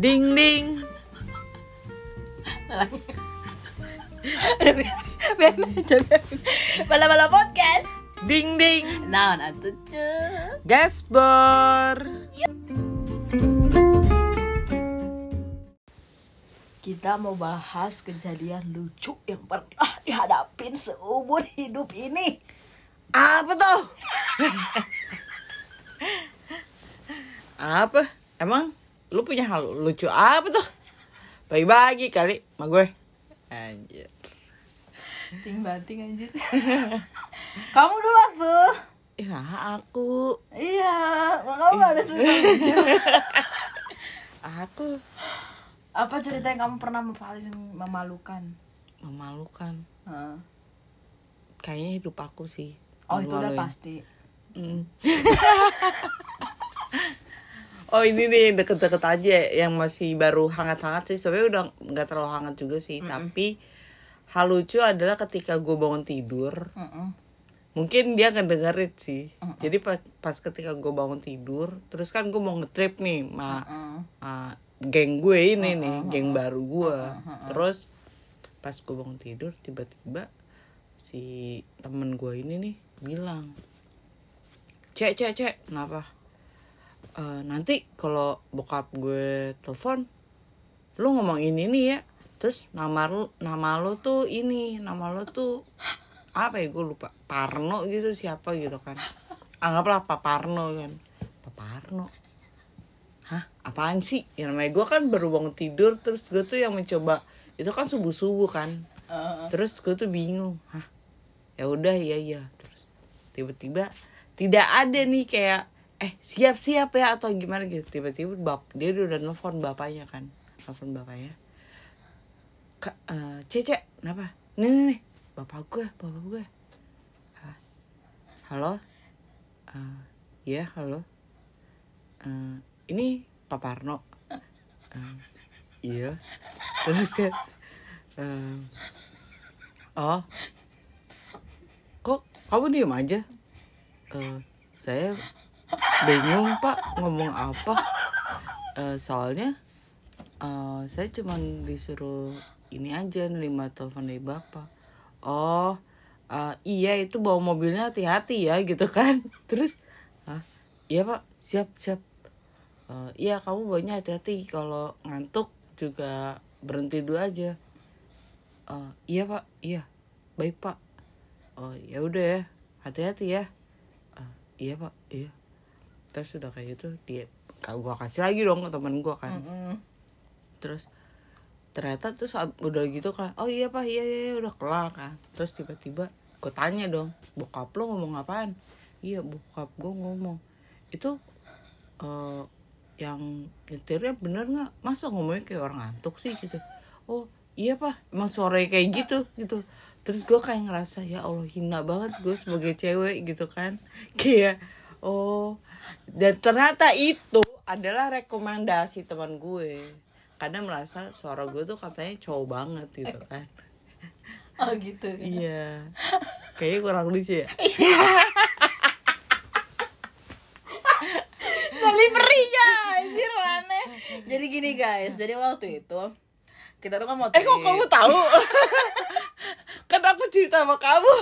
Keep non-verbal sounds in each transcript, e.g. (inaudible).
Ding ding. Bala-bala podcast. Ding ding. Naon atuh cu. Gaspor. Kita mau bahas kejadian lucu yang pernah dihadapin seumur hidup ini. Apa tuh? apa? Emang lu punya hal lucu apa tuh? Bagi-bagi kali sama gue. Anjir. Ting banting anjir. (laughs) Kamu dulu tuh. Ya aku. Iya, kamu ada cerita lucu. (laughs) Aku Apa cerita yang kamu pernah paling memalukan? memalukan. Kayaknya hidup aku sih. Oh itu udah pasti. Mm. (laughs) oh ini nih deket-deket aja yang masih baru hangat-hangat sih. Sebenarnya udah nggak terlalu hangat juga sih tapi hal lucu adalah ketika gue bangun tidur Mm-mm. mungkin dia akan dengerin sih jadi pas, pas ketika gue bangun tidur terus kan gue mau ngetrip nih ma Mm. ah, geng gue ini nih geng baru gue terus pas gue bangun tidur tiba-tiba si temen gue ini nih bilang cek cek cek kenapa Eh, nanti kalau bokap gue telepon lu ngomong ini nih ya. Terus nama lu nama lu tuh ini nama lu tuh apa ya? Gue lupa. Parno gitu siapa gitu kan. Anggaplah Pak Parno kan. Pak Parno? Hah? Apaan sih? Ya namanya gue kan baru bangun tidur terus gue tuh yang mencoba itu kan subuh subuh kan. Uh, terus gue tuh bingung hah? Ya udah iya iya. Terus tiba-tiba tidak ada nih kayak eh siap siap ya atau gimana gitu. Tiba-tiba bap dia udah nelfon bapaknya kan. Nelfon bapaknya. Kak eh, cece kenapa? Nih nih nih bapak gue bapak gue. "Ah, halo? Eh, iya halo. Eh, ini Pak Parno. Eh, iya. Terus kan eh, oh kok kamu diem aja? Eh, saya bingung pak ngomong apa? Eh, soalnya eh, saya cuman disuruh ini aja nerima telepon dari bapak. Oh eh, iya itu bawa mobilnya hati-hati ya gitu kan. (laughs) Terus ah iya pak siap siap. Eh, iya kamu bawanya hati-hati kalau ngantuk juga berhenti dulu aja. Eh, iya pak iya. Baik pak. Oh ya udah ya hati-hati ya. Eh, iya pak iya terus udah kayak gitu dia gua kasih lagi dong ke temen gua kan. Mm-mm. terus ternyata terus udah gitu kan oh iya pak iya iya iya, udah kelar kan. Terus tiba-tiba gue tanya dong bokap lo ngomong apaan? Iya bokap gue ngomong. Itu eh yang nyetirnya bener nggak? Masa ngomongnya kayak orang ngantuk sih gitu? Oh iya pak emang suaranya kayak gitu gitu. Terus gue kayak ngerasa ya allah hina banget gue sebagai cewek gitu kan. (laughs) Kayak oh dan ternyata itu adalah rekomendasi teman gue. Karena merasa suara gue tuh katanya cowok banget gitu kan. (laughs) Oh gitu. iya. Kayaknya kurang lucu ya. (laughs) Deliverynya anjir aneh. Jadi gini guys, jadi waktu itu kita tuh kan mau eh kok kamu tahu? (laughs) Kan aku cerita sama kamu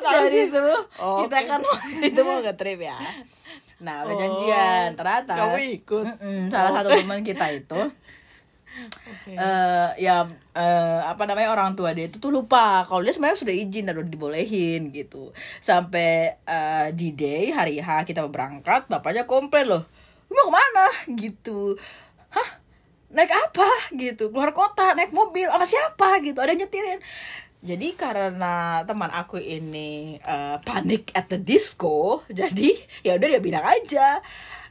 tahu itu Oh, kita kan itu mau ke trip ya. Nah, udah Oh, janjian. Ternyata kamu ikut. Salah satu teman kita itu Oke. eh ya eh, apa namanya orang tua dia itu tuh lupa. Kalau dia sebenarnya sudah izin dan udah dibolehin gitu. Sampai eh, di day hari H kita berangkat bapaknya komplain loh "Lu mau ke mana? Gitu. Hah? Naik apa? Gitu. Keluar kota naik mobil sama siapa? Gitu. Ada nyetirin jadi karena teman aku ini eh, panik at the disco (laughs) jadi ya udah dia bilang aja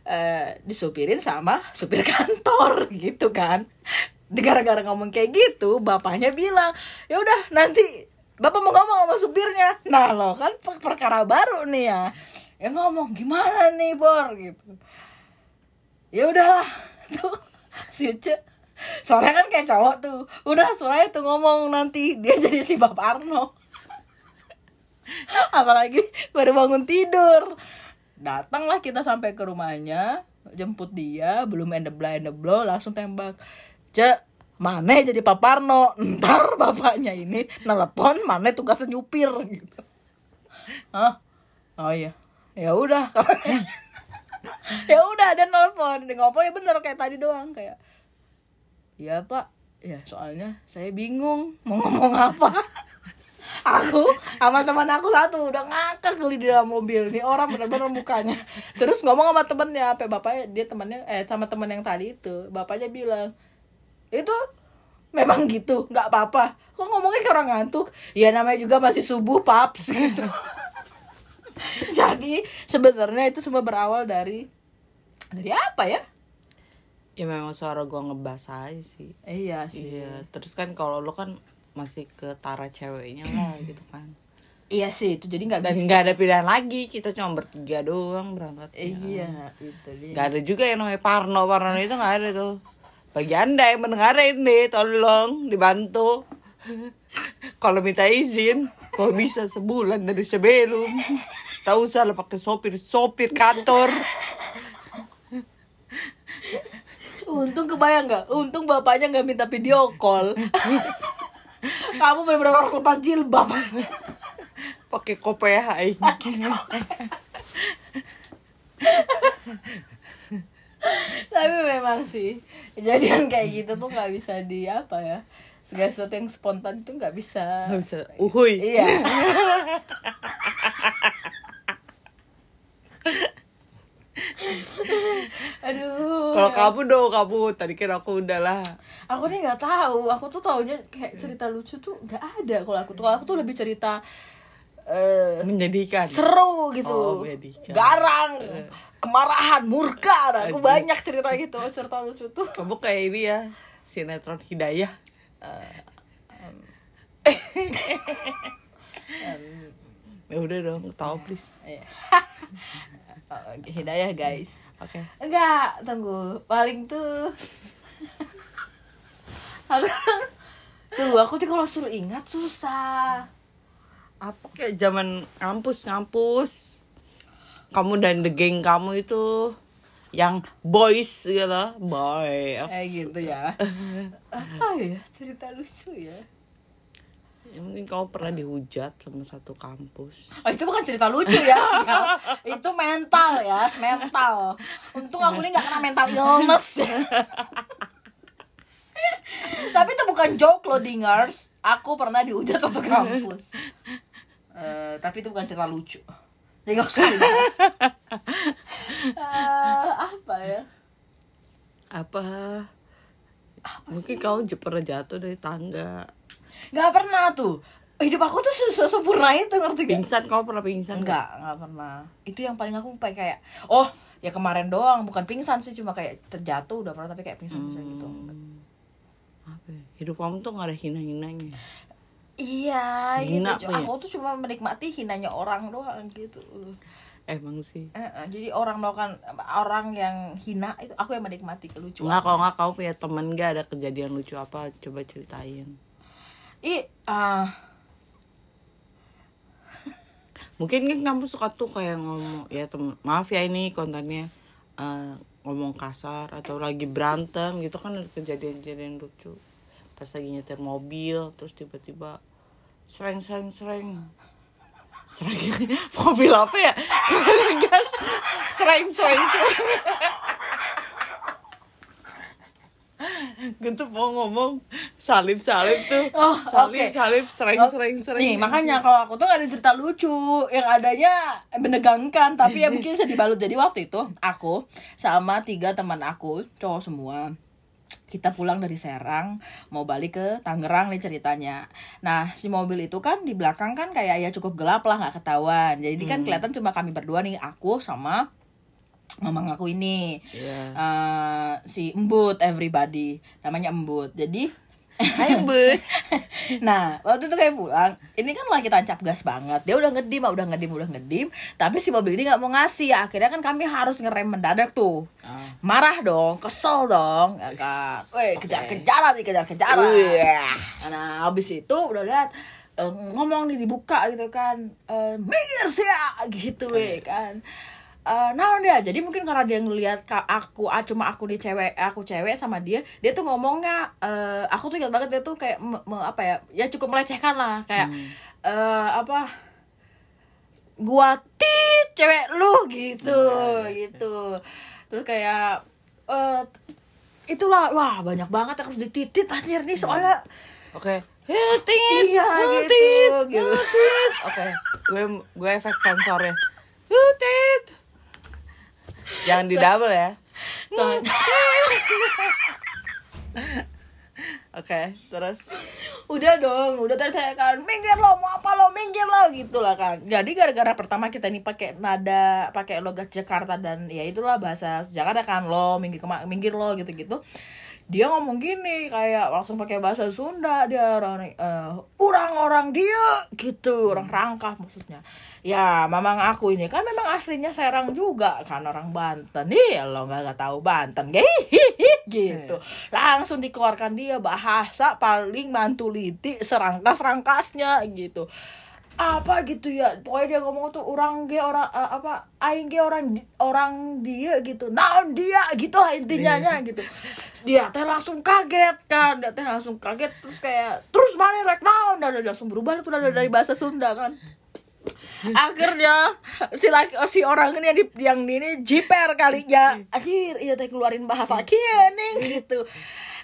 eh, disupirin sama supir (laughs) kantor gitu kan. Gara-gara ngomong kayak gitu bapaknya bilang ya udah nanti bapak mau ngomong sama supirnya. Nah lo kan per- perkara baru nih ya. Ya ngomong gimana nih bor? Gitu. Ya udahlah. (laughs) Tuh si Uce soalnya kan kayak cowok tuh. Udah soalnya tuh ngomong nanti dia jadi si bapak Arno. (laughs) Apalagi baru bangun tidur. Datanglah kita sampai ke rumahnya jemput dia belum endebla endeblo langsung tembak. Cek mana jadi paparno (laughs) ntar bapaknya ini nelpon mana tugasnya nyupir? (laughs) Gitu. Hah? oh iya. Ya udah. Ya udah dia nelpon. Ngomong ya bener kayak tadi doang kayak ya pak. Ya soalnya saya bingung mau ngomong apa. (laughs) Aku sama teman aku satu udah ngakak kali di dalam mobil. Nih orang bener-bener mukanya. Terus ngomong sama temennya apa bapaknya dia temannya eh sama teman yang tadi itu. Bapaknya bilang itu memang gitu nggak apa-apa. Kok ngomongnya kayak orang ngantuk? Ya namanya juga masih subuh paps (laughs) gitu. Jadi sebenarnya itu semua berawal dari dari apa ya ya memang suara gua ngebas aja sih. Iya sih. Iya terus kan kalau lo kan masih ke tara ceweknya lah (clears throat) gitu kan. Iya sih itu jadi nggak dan nggak ada pilihan lagi kita cuma bertiga doang berangkat. Iya. itu dia. Nggak ada juga yang namanya Parno Parno itu nggak ada tuh. Bagi anda yang mendengar ini tolong dibantu. (laughs) Kalau minta izin kalau bisa sebulan dari sebelum? Tahu usah pakai sopir sopir kantor Untung kebayang nggak? Untung bapaknya nggak minta video call. (laughs) Kamu benar-benar harus lepas jilbab. pakai kopeha ini. Tapi memang sih kejadian kayak gitu tuh nggak bisa di apa ya? Segala sesuatu yang spontan itu nggak bisa. Nggak bisa uhui Iya. (laughs) (laughs) Aduh. kalau kamu dong kamu. Tadi kan aku udah lah. Aku nih nggak tahu. Aku tuh taunya kayak cerita lucu tuh nggak ada kalau aku tuh. Kalau aku tuh lebih cerita eh menyedihkan. seru gitu. Oh, menyedihkan. garang kemarahan murka. Nah, aku Aduh. banyak cerita gitu cerita lucu tuh. Kamu kayak ini ya sinetron hidayah. Ya udah dong tahu please. Iya. (laughs) Oh, hidayah guys. Oke. Enggak tunggu. Paling tuh. Aku tuh aku tuh kalau suruh ingat susah. Apa kayak zaman ngampus ngampus? Kamu dan the gang kamu itu yang boys gitu. Boy kayak gitu ya. (laughs) Apa ya? Cerita lucu ya Ya, mungkin kamu pernah dihujat sama satu kampus. Oh itu bukan cerita lucu ya. Itu mental ya Mental. Untung aku ini gak kena mental illness. Tapi itu bukan joke loh dingers. Aku pernah dihujat satu kampus. Eh, Tapi itu bukan cerita lucu. Jadi gak usah Eh, Apa ya? Apa? Mungkin kamu j- pernah jatuh dari tangga Gak pernah tuh Hidup aku tuh se- sempurna itu ngerti gak? pingsan kamu pernah pingsan nggak? Enggak, enggak pernah. Itu yang paling aku kayak kayak oh, ya kemarin doang, bukan pingsan sih, cuma kayak terjatuh udah pernah tapi kayak pingsan-pingsan gitu. Enggak. apa ya? hidup kamu tuh nggak ada hina hinanya Iya, Hina gitu. apa ya? Aku tuh cuma menikmati hinanya orang doang gitu. emang sih Eh, eh, jadi orang melakukan orang yang hina itu aku yang menikmati kelucuan. nggak kalau nggak kamu punya temen nggak ada kejadian lucu apa coba ceritain Ih, ah, mungkin kan kamu suka tuh kayak ngomong ya tem maaf ya ini kontennya eh, ngomong kasar atau lagi berantem gitu kan ada kejadian-kejadian lucu. Pas lagi nyetir mobil terus tiba-tiba sereng sereng sereng. Sereng (laughs) mobil apa ya? (laughs) Gas. Sereng sereng sereng gitu mau ngomong salib salib tuh Oh, salib oke. salib sereng Oh, sereng sereng Nih, makanya kalau aku tuh gak ada cerita lucu Yang adanya menegangkan Tapi ya mungkin bisa dibalut Jadi waktu itu Aku sama tiga teman aku Cowok semua kita pulang dari Serang mau balik ke Tangerang nih ceritanya. Nah si mobil itu kan di belakang kan kayak ya cukup gelap lah nggak ketahuan. Jadi kan kelihatan cuma kami berdua nih aku sama mamang aku ini. Iya. Eh, si Embut everybody. Namanya Embut. Jadi Hai bud (laughs) nah waktu itu kayak pulang ini kan lagi tancap gas banget. Dia udah ngedim ah, udah ngedim udah ngedim. Tapi si mobil ini nggak mau ngasih. Akhirnya kan kami harus ngerem mendadak tuh. Ah. marah dong kesel dong ya kan? Weh kejar-kejaran nih kejar-kejaran. Wah. nah habis itu udah lihat eh, ngomong nih dibuka gitu kan. Eh minggir sih ya gitu weh kan eh nah dia jadi mungkin karena dia ngelihat aku ah, cuma aku nih cewek aku cewek sama dia dia tuh ngomongnya eh aku tuh ingat banget dia tuh kayak me- me- apa ya ya cukup melecehkan lah kayak eh apa gua tit cewek lu gitu gitu terus kayak eh itulah wah banyak banget yang harus dititit anjir nih soalnya Oke. Hutit. Iya, hutit, gitu, gitu. hutit. Oke. Gue gue efek sensornya. Hutit. Jangan di double ya. soalnya (laughs) Oke, terus? Udah dong udah tadi saya kan minggir lo mau apa lo minggir lo gitu lah kan. Jadi gara-gara pertama kita nih pakai nada pakai logat Jakarta dan ya itulah bahasa Jakarta kan lo minggir kema- minggir lo gitu gitu dia ngomong gini kayak langsung pakai bahasa Sunda dia orang eh, orang-orang dia gitu orang rangkah maksudnya. Ya memang aku ini kan memang aslinya Serang juga kan orang Banten. Nih lo nggak nggak tahu Banten (laughs) Hihihi, gitu. Langsung dikeluarkan dia bahasa paling mantuliti serangkas rangkasnya gitu apa gitu ya pokoknya dia ngomong tuh orang ge orang eh, apa aing ge orang orang dia gitu naon dia gitu lah intinya nya gitu. Dia teh langsung kaget kan dia teh langsung kaget terus kayak terus mana rek naon dan langsung berubah tuh dari dari bahasa Sunda kan. Akhirnya si laki si orang ini yang di yang ini jiper kalinya. Akhir iya teh keluarin bahasa kiening gitu.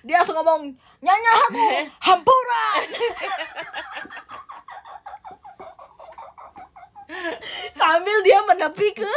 Dia langsung ngomong nyanya aku (laughs) hampura (laughs) sambil dia menepi ke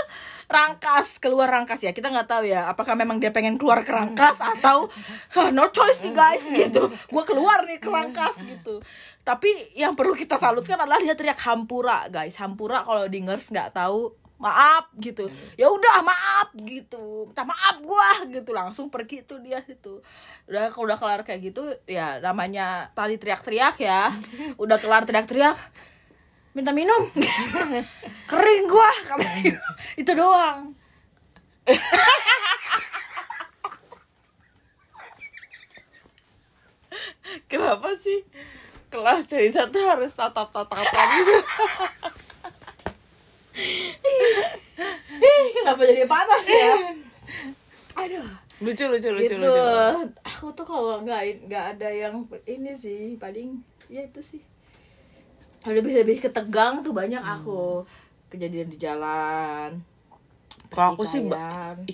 rangkas keluar rangkas. Ya kita nggak tahu ya apakah memang dia pengen keluar ke rangkas atau "Hah, no choice nih guys gitu. Gue keluar nih ke rangkas gitu. Tapi yang perlu kita salutkan adalah dia teriak hampura guys hampura kalau di ngers nggak tahu maaf gitu. Ya udah maaf gitu. Minta maaf gua gitu. Langsung pergi tuh dia itu udah kalau udah kelar kayak gitu ya namanya tadi teriak-teriak ya. Udah kelar teriak-teriak minta minum. (laughs) Kering gua. (laughs) Itu doang. (laughs) Kenapa sih kelas cerita tuh harus tatap-tatapan gitu? Ih, kenapa jadi panas ya? Aduh. Lucu lucu lucu gitu. lucu. aku tuh kalau nggak nggak ada yang ini sih paling ya itu sih lebih lebih ketegang tuh banyak aku. Kejadian di jalan Kalau aku sih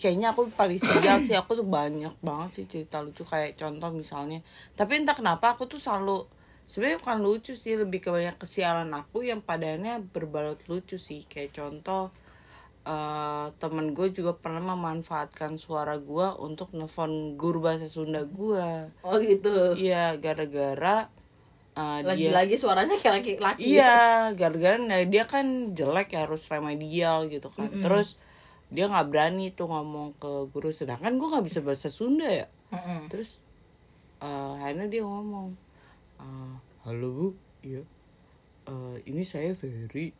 kayaknya aku paling sial sih. Aku tuh banyak banget sih cerita lucu. Kayak contoh misalnya. Tapi entah kenapa aku tuh selalu sebenarnya bukan lucu sih. Lebih ke banyak kesialan aku yang padanya berbalut lucu sih. Kayak contoh eh temen gue juga pernah memanfaatkan suara gue untuk nelfon guru bahasa Sunda gue oh gitu. Iya gara-gara eh, dia lagi-lagi suaranya kayak laki-laki Iya, gara-gara nah, dia kan jelek ya harus remedial gitu kan. Terus dia nggak berani tuh ngomong ke guru, sedangkan gue nggak bisa bahasa Sunda ya. Mm-mm. Terus eh akhirnya dia ngomong, "Eh, halo bu, iya, Eh, ini saya Ferry.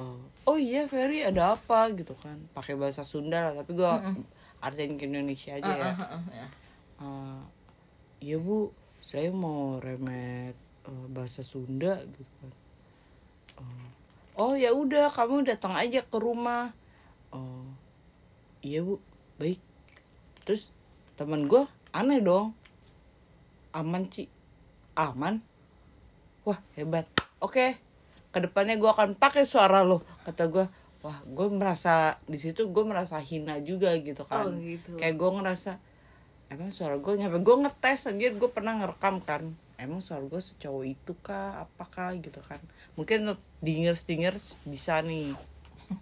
Eh, oh iya Ferry ada apa gitu kan? Pakai bahasa Sunda lah, tapi gue artiin ke Indonesia aja ya. Heeh, ya. Eh, iya bu saya mau remet eh, bahasa Sunda gitu kan. Eh, oh ya udah kamu datang aja ke rumah. Oh iya bu. Baik. Terus teman gue aneh dong. Aman Ci. Aman? Wah hebat. Oke ke depannya gue akan pakai suara lo kata gue wah gue merasa di situ gue merasa hina juga gitu kan. Oh, gitu. kayak gue ngerasa emang suara gue nyampe. Gue ngetes anjir gue pernah ngerekam kan. Emang suara gue secowok itu kah? Apakah? Gitu kan. Mungkin dingers dingers bisa nih.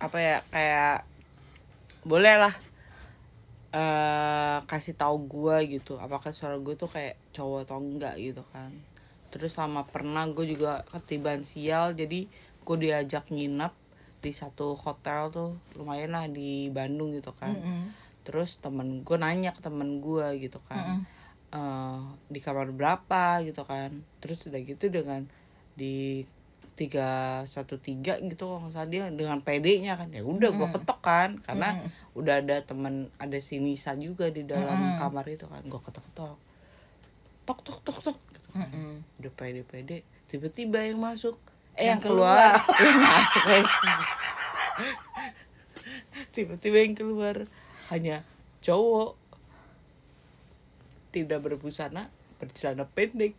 Apa ya kayak boleh lah eh kasih tahu gue gitu. Apakah suara gue tuh kayak cowok atau enggak gitu kan. Terus sama pernah gue juga ketiban sial jadi gue diajak nginep di satu hotel tuh. Lumayan lah di Bandung gitu kan. Mm-mm. Terus temen gue nanya ke temen gue gitu kan. Eh, di kamar berapa gitu kan. Terus udah gitu dengan di tiga satu tiga gitu kalau nggak salah dia dengan PD-nya kan. Ya udah gue ketok kan karena udah ada temen ada si Nisa juga di dalam kamar itu kan. Gue ketok ketok tok tok tok tok. Gitu kan. Mm-mm. udah pede pede tiba-tiba yang masuk. Eh yang, keluar, (laughs) yang masuk eh. tiba-tiba yang keluar hanya cowok. Tidak berbusana bercelana pendek.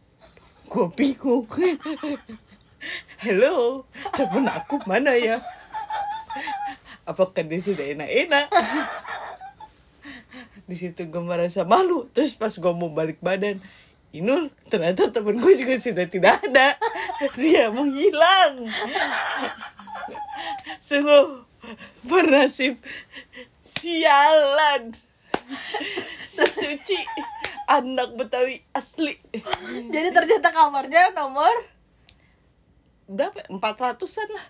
Gue bingung. (laughs) Hello temen aku mana ya? Apakah dia sudah enak-enak? Di situ gue merasa malu. Terus pas gue mau balik badan Inul ternyata temen gue juga sudah tidak ada. Dia menghilang. Sungguh bernasib sialan. Sesuci anak betawi asli. Jadi ternyata kamarnya nomor? Berapa? Empat ratusan lah.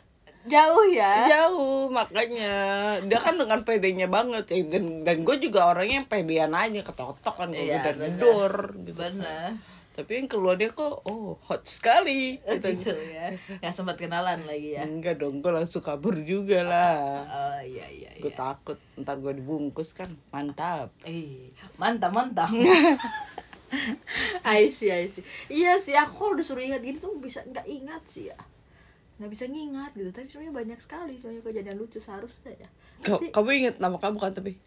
Jauh ya. jauh makanya. Dia kan dengan pedenya banget ya. Dan dan gue juga orangnya yang pedean aja ketok-ketok kan. Gue Iya, udah bener. gedor gitu Benar. Tapi yang keluar dia kok oh hot sekali (laughs) gitu. Gitu ya. Yang sempat kenalan lagi ya. enggak dong gue langsung kabur juga lah Oh iya iya gue iya. takut ntar gue dibungkus kan mantap Eh, mantap mantap. (laughs) I see, I see. Iya sih, aku kalau disuruh ingat gini tuh bisa nggak ingat sih ya. Nggak bisa ngingat gitu. Tapi sebenarnya banyak sekali soalnya kejadian lucu seharusnya ya. Tapi- kamu inget nama kamu kan tapi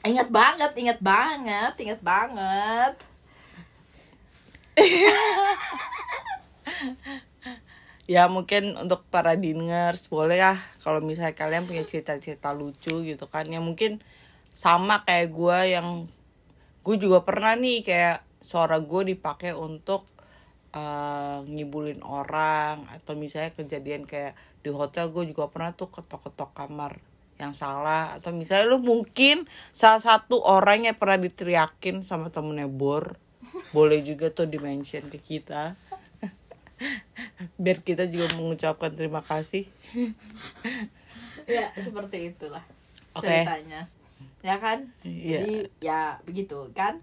Ingat banget, ingat banget, ingat banget. (laughs) ya mungkin untuk para diners boleh ya kalau misalnya kalian punya cerita-cerita lucu gitu kan. Ya mungkin sama kayak gue yang gue juga pernah nih kayak suara gue dipakai untuk eh, ngibulin orang atau misalnya kejadian kayak di hotel gue juga pernah tuh ketok-ketok kamar yang salah atau misalnya lu mungkin salah satu orang yang pernah diteriakin sama temennya bor boleh juga tuh dimention ke kita biar kita juga mengucapkan terima kasih Ya, seperti itulah Oke. ceritanya. Ya kan? Iya. Jadi ya begitu kan?